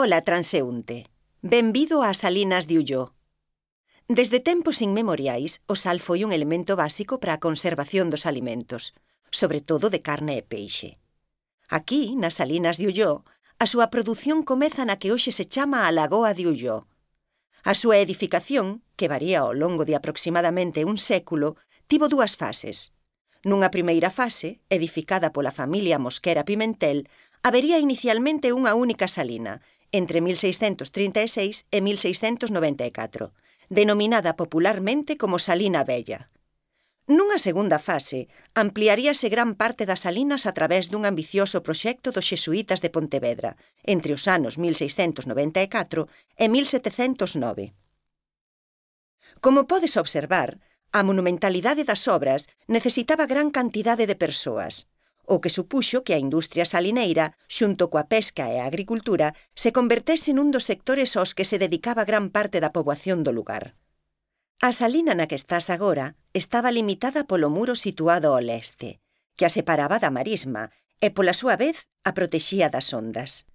Ola, transeúnte. Benvido a Salinas de Ulló. Desde tempos inmemoriais, o sal foi un elemento básico para a conservación dos alimentos, sobre todo de carne e peixe. Aquí, nas Salinas de Ulló, a súa produción comeza na que hoxe se chama a Lagoa de Ulló. A súa edificación, que varía ao longo de aproximadamente un século, tivo dúas fases. Nunha primeira fase, edificada pola familia Mosquera Pimentel, habería inicialmente unha única salina, entre 1636 e 1694, denominada popularmente como Salina Bella. Nunha segunda fase, ampliaríase gran parte das salinas a través dun ambicioso proxecto dos xesuítas de Pontevedra, entre os anos 1694 e 1709. Como podes observar, a monumentalidade das obras necesitaba gran cantidade de persoas, o que supuxo que a industria salineira, xunto coa pesca e a agricultura, se convertese nun dos sectores aos que se dedicaba gran parte da poboación do lugar. A salina na que estás agora estaba limitada polo muro situado ao leste, que a separaba da marisma e, pola súa vez, a protexía das ondas.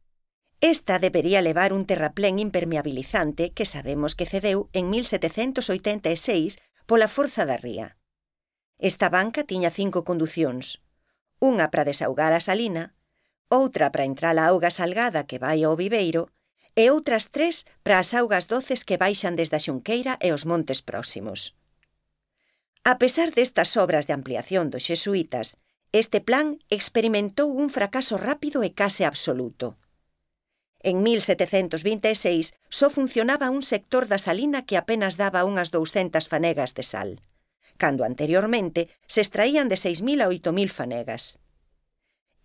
Esta debería levar un terraplén impermeabilizante que sabemos que cedeu en 1786 pola forza da ría. Esta banca tiña cinco conducións, unha para desaugar a salina, outra para entrar a auga salgada que vai ao viveiro e outras tres para as augas doces que baixan desde a Xunqueira e os montes próximos. A pesar destas obras de ampliación dos xesuítas, este plan experimentou un fracaso rápido e case absoluto. En 1726 só funcionaba un sector da salina que apenas daba unhas 200 fanegas de sal cando anteriormente se extraían de 6.000 a 8.000 fanegas.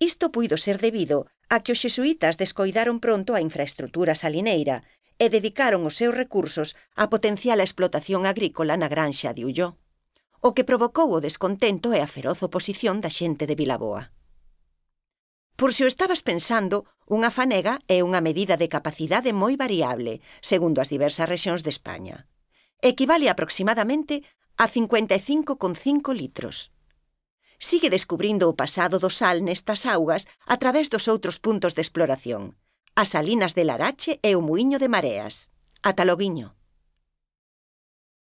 Isto puido ser debido a que os xesuítas descoidaron pronto a infraestrutura salineira e dedicaron os seus recursos á potencial explotación agrícola na granxa de Ulló, o que provocou o descontento e a feroz oposición da xente de Vilaboa. Por se o estabas pensando, unha fanega é unha medida de capacidade moi variable, segundo as diversas rexións de España. Equivale aproximadamente a 55,5 litros. Sigue descubrindo o pasado do sal nestas augas a través dos outros puntos de exploración, as salinas de Larache e o Muiño de Mareas. Ata Loguiño.